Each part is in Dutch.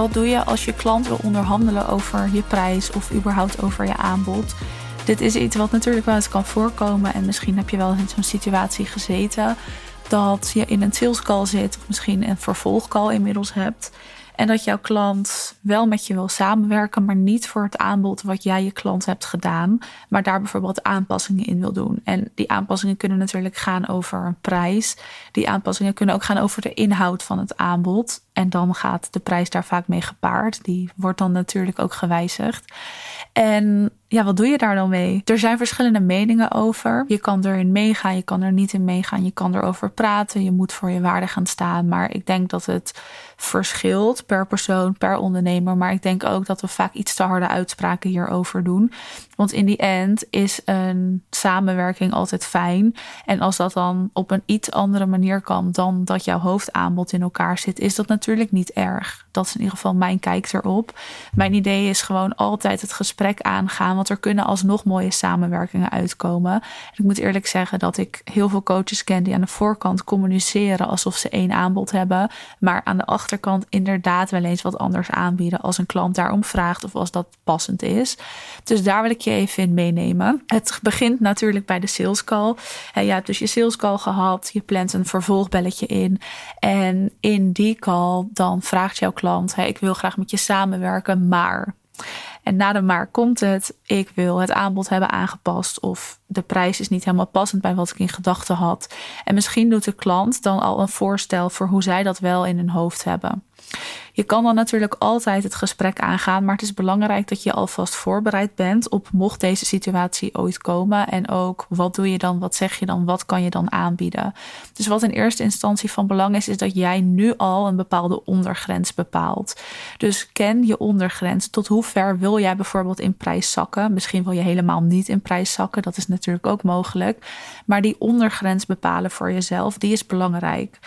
wat doe je als je klant wil onderhandelen over je prijs of überhaupt over je aanbod? Dit is iets wat natuurlijk wel eens kan voorkomen en misschien heb je wel in zo'n situatie gezeten dat je in een sales call zit of misschien een vervolgcall inmiddels hebt. En dat jouw klant wel met je wil samenwerken, maar niet voor het aanbod wat jij je klant hebt gedaan, maar daar bijvoorbeeld aanpassingen in wil doen. En die aanpassingen kunnen natuurlijk gaan over een prijs. Die aanpassingen kunnen ook gaan over de inhoud van het aanbod. En dan gaat de prijs daar vaak mee gepaard. Die wordt dan natuurlijk ook gewijzigd. En ja, wat doe je daar dan mee? Er zijn verschillende meningen over. Je kan erin meegaan, je kan er niet in meegaan. Je kan erover praten, je moet voor je waarde gaan staan. Maar ik denk dat het verschilt per persoon, per ondernemer. Maar ik denk ook dat we vaak iets te harde uitspraken hierover doen. Want in die end is een samenwerking altijd fijn. En als dat dan op een iets andere manier kan dan dat jouw hoofdaanbod in elkaar zit, is dat natuurlijk niet erg. Dat is in ieder geval mijn kijk erop. Mijn idee is gewoon altijd het gesprek aangaan, want er kunnen alsnog mooie samenwerkingen uitkomen. En ik moet eerlijk zeggen dat ik heel veel coaches ken die aan de voorkant communiceren alsof ze één aanbod hebben, maar aan de achterkant inderdaad wel eens wat anders aanbieden als een klant daarom vraagt of als dat passend is. Dus daar wil ik je even in meenemen. Het begint natuurlijk bij de sales call. Je hebt dus je sales call gehad, je plant een vervolgbelletje in. En in die call dan vraagt jouw klant: ik wil graag met je samenwerken, maar. En na de maar komt het, ik wil het aanbod hebben aangepast of de prijs is niet helemaal passend bij wat ik in gedachten had. En misschien doet de klant dan al een voorstel voor hoe zij dat wel in hun hoofd hebben. Je kan dan natuurlijk altijd het gesprek aangaan, maar het is belangrijk dat je alvast voorbereid bent op mocht deze situatie ooit komen. En ook wat doe je dan, wat zeg je dan, wat kan je dan aanbieden. Dus wat in eerste instantie van belang is, is dat jij nu al een bepaalde ondergrens bepaalt. Dus ken je ondergrens. Tot hoe ver wil jij bijvoorbeeld in prijs zakken? Misschien wil je helemaal niet in prijs zakken, dat is natuurlijk ook mogelijk. Maar die ondergrens bepalen voor jezelf, die is belangrijk.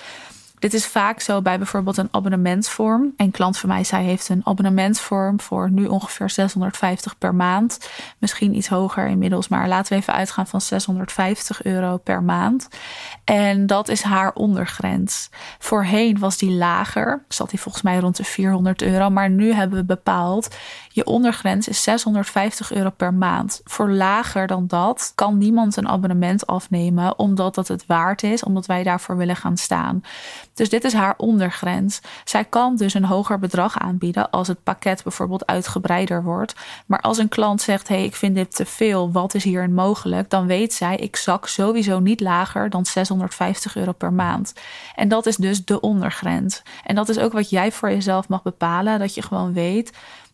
Dit is vaak zo bij bijvoorbeeld een abonnementsvorm. Een klant van mij, zij heeft een abonnementsvorm voor nu ongeveer 650 per maand. Misschien iets hoger inmiddels, maar laten we even uitgaan van 650 euro per maand. En dat is haar ondergrens. Voorheen was die lager, zat die volgens mij rond de 400 euro. Maar nu hebben we bepaald, je ondergrens is 650 euro per maand. Voor lager dan dat kan niemand een abonnement afnemen, omdat dat het waard is, omdat wij daarvoor willen gaan staan. Dus dit is haar ondergrens. Zij kan dus een hoger bedrag aanbieden als het pakket bijvoorbeeld uitgebreider wordt. Maar als een klant zegt: hey, ik vind dit te veel, wat is hierin mogelijk? Dan weet zij: ik zak sowieso niet lager dan 650 euro per maand. En dat is dus de ondergrens. En dat is ook wat jij voor jezelf mag bepalen: dat je gewoon weet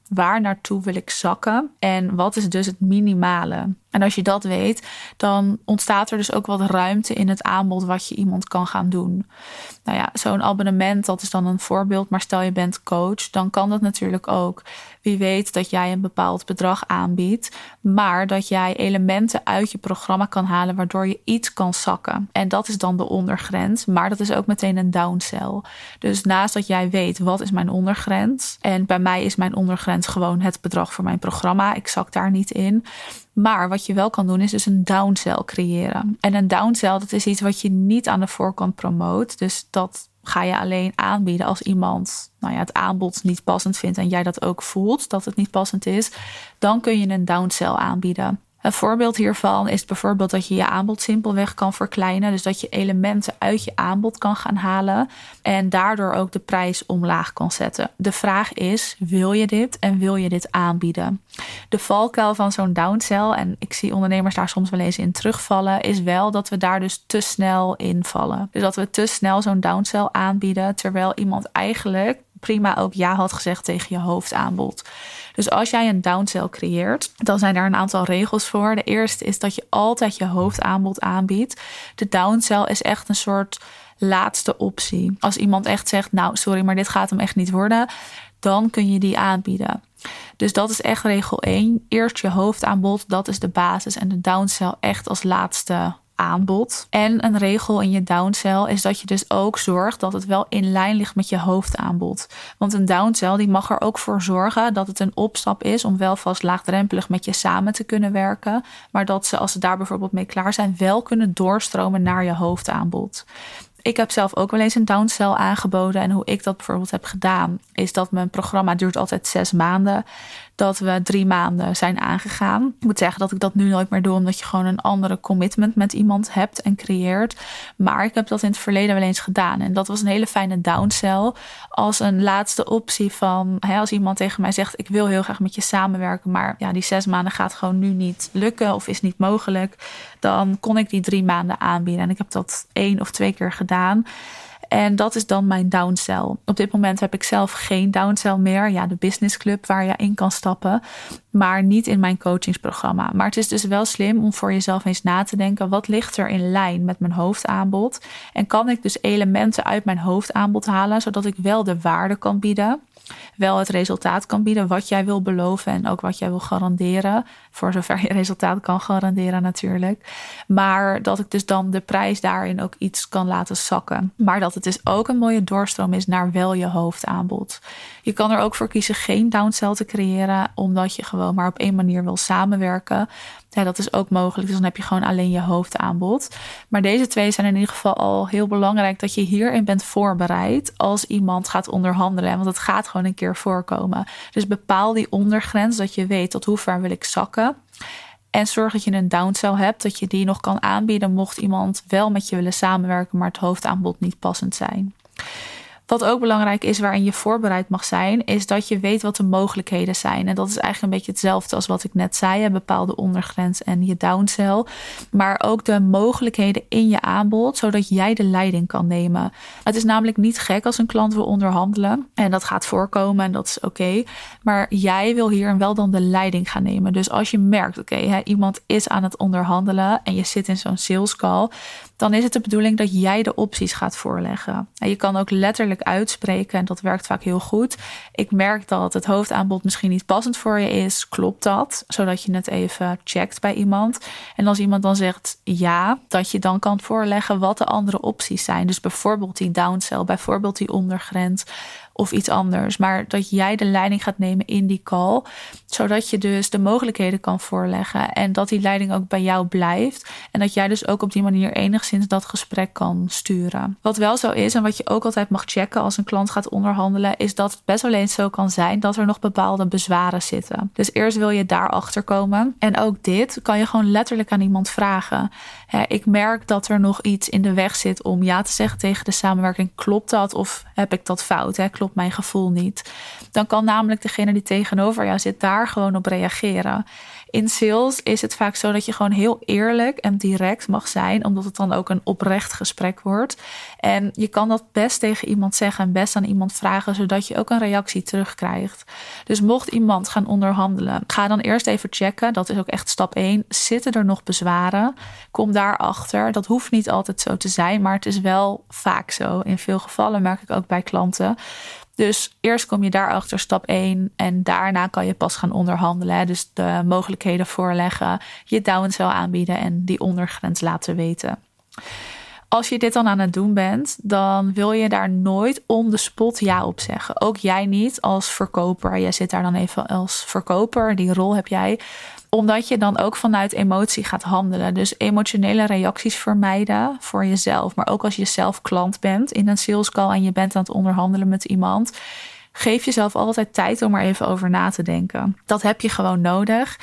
waar naartoe wil ik zakken en wat is dus het minimale. En als je dat weet, dan ontstaat er dus ook wat ruimte in het aanbod wat je iemand kan gaan doen. Nou ja, zo'n abonnement, dat is dan een voorbeeld. Maar stel je bent coach, dan kan dat natuurlijk ook. Wie weet dat jij een bepaald bedrag aanbiedt, maar dat jij elementen uit je programma kan halen waardoor je iets kan zakken. En dat is dan de ondergrens, maar dat is ook meteen een downsell. Dus naast dat jij weet wat is mijn ondergrens, en bij mij is mijn ondergrens gewoon het bedrag voor mijn programma, ik zak daar niet in. Maar wat je wel kan doen, is dus een downsell creëren. En een downsell, dat is iets wat je niet aan de voorkant promoot. Dus dat ga je alleen aanbieden als iemand nou ja, het aanbod niet passend vindt en jij dat ook voelt dat het niet passend is. Dan kun je een downsell aanbieden. Een voorbeeld hiervan is bijvoorbeeld dat je je aanbod simpelweg kan verkleinen. Dus dat je elementen uit je aanbod kan gaan halen en daardoor ook de prijs omlaag kan zetten. De vraag is: wil je dit en wil je dit aanbieden? De valkuil van zo'n downsell, en ik zie ondernemers daar soms wel eens in terugvallen, is wel dat we daar dus te snel in vallen. Dus dat we te snel zo'n downsell aanbieden, terwijl iemand eigenlijk prima ook ja had gezegd tegen je hoofdaanbod. Dus als jij een downsell creëert, dan zijn daar een aantal regels voor. De eerste is dat je altijd je hoofdaanbod aanbiedt. De downsell is echt een soort laatste optie. Als iemand echt zegt, nou sorry, maar dit gaat hem echt niet worden, dan kun je die aanbieden. Dus dat is echt regel 1. Eerst je hoofdaanbod, dat is de basis. En de downsell echt als laatste aanbod. En een regel in je downsell is dat je dus ook zorgt dat het wel in lijn ligt met je hoofdaanbod. Want een downsell die mag er ook voor zorgen dat het een opstap is om wel vast laagdrempelig met je samen te kunnen werken. Maar dat ze als ze daar bijvoorbeeld mee klaar zijn, wel kunnen doorstromen naar je hoofdaanbod. Ik heb zelf ook wel eens een downsell aangeboden. En hoe ik dat bijvoorbeeld heb gedaan, is dat mijn programma duurt altijd zes maanden dat we drie maanden zijn aangegaan. Ik moet zeggen dat ik dat nu nooit meer doe, omdat je gewoon een andere commitment met iemand hebt en creëert. Maar ik heb dat in het verleden wel eens gedaan. En dat was een hele fijne downsell. Als een laatste optie van hè, als iemand tegen mij zegt: Ik wil heel graag met je samenwerken, maar ja, die zes maanden gaat gewoon nu niet lukken of is niet mogelijk. Dan kon ik die drie maanden aanbieden. En ik heb dat één of twee keer gedaan. gedaan. En dat is dan mijn downsell. Op dit moment heb ik zelf geen downsell meer. Ja, de business club waar je in kan stappen. Maar niet in mijn coachingsprogramma. Maar het is dus wel slim om voor jezelf eens na te denken. Wat ligt er in lijn met mijn hoofdaanbod? En kan ik dus elementen uit mijn hoofdaanbod halen. Zodat ik wel de waarde kan bieden wel het resultaat kan bieden wat jij wil beloven en ook wat jij wil garanderen. Voor zover je resultaat kan garanderen natuurlijk. Maar dat ik dus dan de prijs daarin ook iets kan laten zakken. Maar dat het dus ook een mooie doorstroom is naar wel je hoofdaanbod. Je kan er ook voor kiezen geen downsell te creëren, omdat je gewoon maar op één manier wil samenwerken. Ja, dat is ook mogelijk. Dus dan heb je gewoon alleen je hoofdaanbod. Maar deze twee zijn in ieder geval al heel belangrijk dat je hierin bent voorbereid als iemand gaat onderhandelen. Want het gaat gewoon een keer voorkomen. Dus bepaal die ondergrens dat je weet tot hoe ver wil ik zakken. En zorg dat je een downsell hebt, dat je die nog kan aanbieden mocht iemand wel met je willen samenwerken, maar het hoofdaanbod niet passend zijn. Wat ook belangrijk is, waarin je voorbereid mag zijn, is dat je weet wat de mogelijkheden zijn. En dat is eigenlijk een beetje hetzelfde als wat ik net zei: een bepaalde ondergrens en je downsell. Maar ook de mogelijkheden in je aanbod, zodat jij de leiding kan nemen. Het is namelijk niet gek als een klant wil onderhandelen. En dat gaat voorkomen en dat is oké. Maar jij wil hier wel dan de leiding gaan nemen. Dus als je merkt, oké, iemand is aan het onderhandelen en je zit in zo'n sales call dan is het de bedoeling dat jij de opties gaat voorleggen. En je kan ook letterlijk uitspreken, en dat werkt vaak heel goed. Ik merk dat het hoofdaanbod misschien niet passend voor je is. Klopt dat? Zodat je het even checkt bij iemand. En als iemand dan zegt ja, dat je dan kan voorleggen wat de andere opties zijn. Dus bijvoorbeeld die downsell, bijvoorbeeld die ondergrens of iets anders. Maar dat jij de leiding gaat nemen in die call. Zodat je dus de mogelijkheden kan voorleggen. En dat die leiding ook bij jou blijft. En dat jij dus ook op die manier enigszins dat gesprek kan sturen. Wat wel zo is en wat je ook altijd mag checken als een klant gaat onderhandelen. Is dat het best wel eens zo kan zijn dat er nog bepaalde bezwaren zitten. Dus eerst wil je daarachter komen. En ook dit kan je gewoon letterlijk aan iemand vragen. ik merk dat er nog iets in de weg zit om ja te zeggen tegen de samenwerking. Klopt dat of heb ik dat fout? Klopt mijn gevoel niet. Dan kan namelijk degene die tegenover jou zit daar gewoon op reageren. In sales is het vaak zo dat je gewoon heel eerlijk en direct mag zijn, omdat het dan ook een oprecht gesprek wordt. En je kan dat best tegen iemand zeggen en best aan iemand vragen, zodat je ook een reactie terugkrijgt. Dus mocht iemand gaan onderhandelen, ga dan eerst even checken. Dat is ook echt stap 1. Zitten er nog bezwaren? Kom daarachter. Dat hoeft niet altijd zo te zijn, maar het is wel vaak zo. In veel gevallen merk ik ook bij klanten. Dus eerst kom je daarachter stap 1 en daarna kan je pas gaan onderhandelen. Dus de mogelijkheden voorleggen, je downsell aanbieden en die ondergrens laten weten. Als je dit dan aan het doen bent, dan wil je daar nooit on the spot ja op zeggen. Ook jij niet als verkoper. Jij zit daar dan even als verkoper, die rol heb jij omdat je dan ook vanuit emotie gaat handelen. Dus emotionele reacties vermijden voor jezelf. Maar ook als je zelf klant bent in een sales call en je bent aan het onderhandelen met iemand. Geef jezelf altijd tijd om er even over na te denken. Dat heb je gewoon nodig.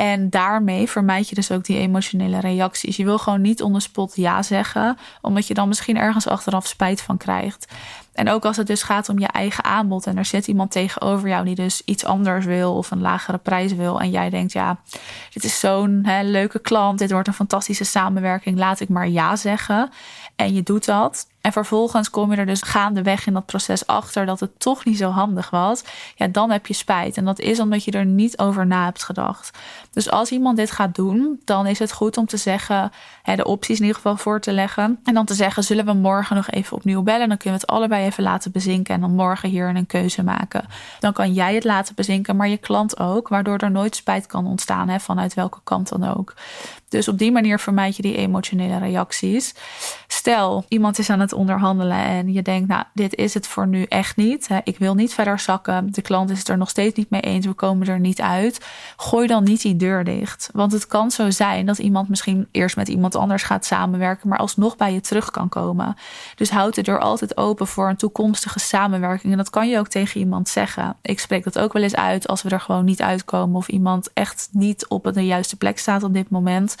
En daarmee vermijd je dus ook die emotionele reacties. Je wil gewoon niet on the spot ja zeggen, omdat je dan misschien ergens achteraf spijt van krijgt. En ook als het dus gaat om je eigen aanbod en er zit iemand tegenover jou die dus iets anders wil of een lagere prijs wil. En jij denkt, ja, dit is zo'n leuke klant, dit wordt een fantastische samenwerking, laat ik maar ja zeggen. En je doet dat. En vervolgens kom je er dus gaandeweg in dat proces achter dat het toch niet zo handig was. Ja, dan heb je spijt. En dat is omdat je er niet over na hebt gedacht. Dus als iemand dit gaat doen, dan is het goed om te zeggen, hè, de opties in ieder geval voor te leggen. En dan te zeggen, zullen we morgen nog even opnieuw bellen? Dan kunnen we het allebei even laten bezinken en dan morgen hier een keuze maken. Dan kan jij het laten bezinken, maar je klant ook, waardoor er nooit spijt kan ontstaan, hè, vanuit welke kant dan ook. Dus op die manier vermijd je die emotionele reacties. Stel, iemand is aan het onderhandelen en je denkt, nou, dit is het voor nu echt niet. Ik wil niet verder zakken. De klant is het er nog steeds niet mee eens. We komen er niet uit. Gooi dan niet die deur dicht. Want het kan zo zijn dat iemand misschien eerst met iemand anders gaat samenwerken, maar alsnog bij je terug kan komen. Dus houd de deur altijd open voor een toekomstige samenwerking. En dat kan je ook tegen iemand zeggen. Ik spreek dat ook wel eens uit als we er gewoon niet uitkomen of iemand echt niet op de juiste plek staat op dit moment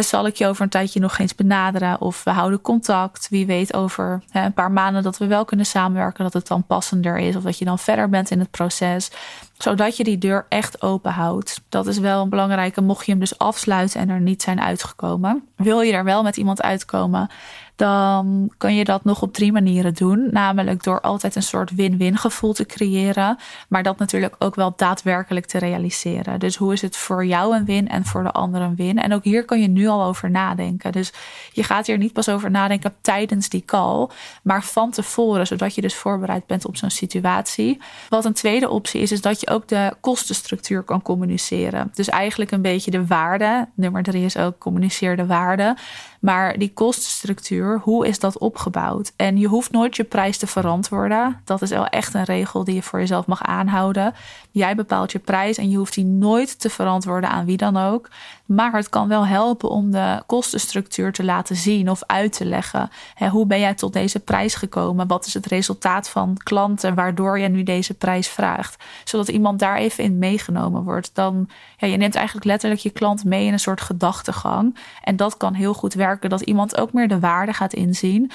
zal ik je over een tijdje nog eens benaderen of we houden contact. Wie weet over een paar maanden dat we wel kunnen samenwerken, dat het dan passender is of dat je dan verder bent in het proces, zodat je die deur echt open houdt. Dat is wel een belangrijke, mocht je hem dus afsluiten en er niet zijn uitgekomen. Wil je er wel met iemand uitkomen, dan kan je dat nog op drie manieren doen. Namelijk door altijd een soort win-win gevoel te creëren, maar dat natuurlijk ook wel daadwerkelijk te realiseren. Dus hoe is het voor jou een win en voor de ander een win? En ook hier kan je nu al over nadenken. Dus je gaat hier niet pas over nadenken tijdens die call, maar van tevoren, zodat je dus voorbereid bent op zo'n situatie. Wat een tweede optie is, is dat je ook de kostenstructuur kan communiceren. Dus eigenlijk een beetje de waarde. Nummer drie is ook communiceer de waarde. Jakarta. Maar die kostenstructuur, hoe is dat opgebouwd? En je hoeft nooit je prijs te verantwoorden. Dat is wel echt een regel die je voor jezelf mag aanhouden. Jij bepaalt je prijs en je hoeft die nooit te verantwoorden aan wie dan ook. Maar het kan wel helpen om de kostenstructuur te laten zien of uit te leggen. hoe ben jij tot deze prijs gekomen? Wat is het resultaat van klanten waardoor je nu deze prijs vraagt? Zodat iemand daar even in meegenomen wordt. Dan, ja, je neemt eigenlijk letterlijk je klant mee in een soort gedachtegang. En dat kan heel goed werken, dat iemand ook meer de waarde gaat inzien.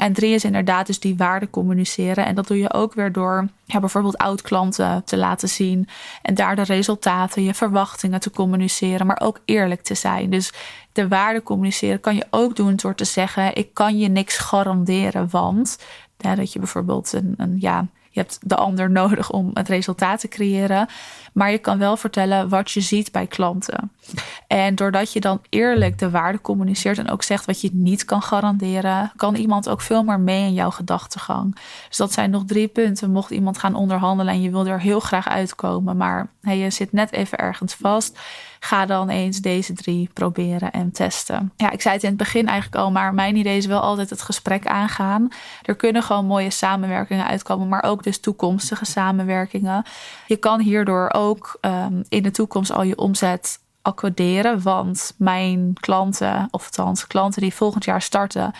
En drie is inderdaad dus die waarde communiceren. En dat doe je ook weer door ja, bijvoorbeeld oud-klanten te laten zien. En daar de resultaten, je verwachtingen te communiceren, maar ook eerlijk te zijn. Dus de waarde communiceren kan je ook doen door te zeggen: Ik kan je niks garanderen, want. Dat je bijvoorbeeld een, een ja, je hebt de ander nodig om het resultaat te creëren. Maar je kan wel vertellen wat je ziet bij klanten. En doordat je dan eerlijk de waarde communiceert en ook zegt wat je niet kan garanderen, kan iemand ook veel meer mee in jouw gedachtegang. Dus dat zijn nog drie punten. Mocht iemand gaan onderhandelen en je wil er heel graag uitkomen, maar hey, je zit net even ergens vast Ga dan eens deze drie proberen en testen. Ja, ik zei het in het begin eigenlijk al, maar mijn idee is wel altijd het gesprek aangaan. Er kunnen gewoon mooie samenwerkingen uitkomen, maar ook dus toekomstige samenwerkingen. Je kan hierdoor ook um, in de toekomst al je omzet accorderen. Want mijn klanten, of althans klanten die volgend jaar starten,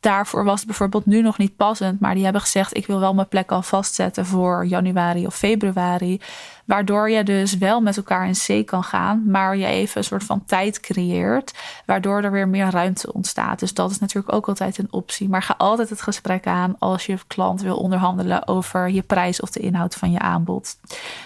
daarvoor was het bijvoorbeeld nu nog niet passend. Maar die hebben gezegd: ik wil wel mijn plek al vastzetten voor januari of februari. Waardoor je dus wel met elkaar in zee kan gaan, maar je even een soort van tijd creëert, waardoor er weer meer ruimte ontstaat. Dus dat is natuurlijk ook altijd een optie. Maar ga altijd het gesprek aan als je klant wil onderhandelen over je prijs of de inhoud van je aanbod.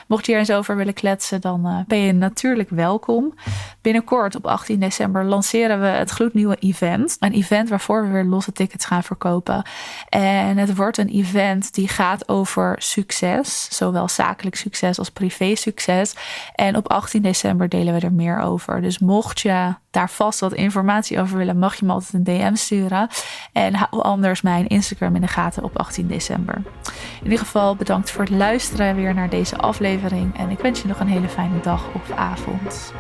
Mocht je hier eens over willen kletsen, dan eh, ben je natuurlijk welkom. Binnenkort op 18 december lanceren we het gloednieuwe event. Een event waarvoor we weer losse tickets gaan verkopen. En het wordt een event die gaat over succes, zowel zakelijk succes als privé privé-succes. En op 18 december delen we er meer over. Dus mocht je daar vast wat informatie over willen, mag je me altijd een DM sturen. En hou anders mijn Instagram in de gaten op 18 december. In ieder geval bedankt voor het luisteren weer naar deze aflevering. En ik wens je nog een hele fijne dag of avond.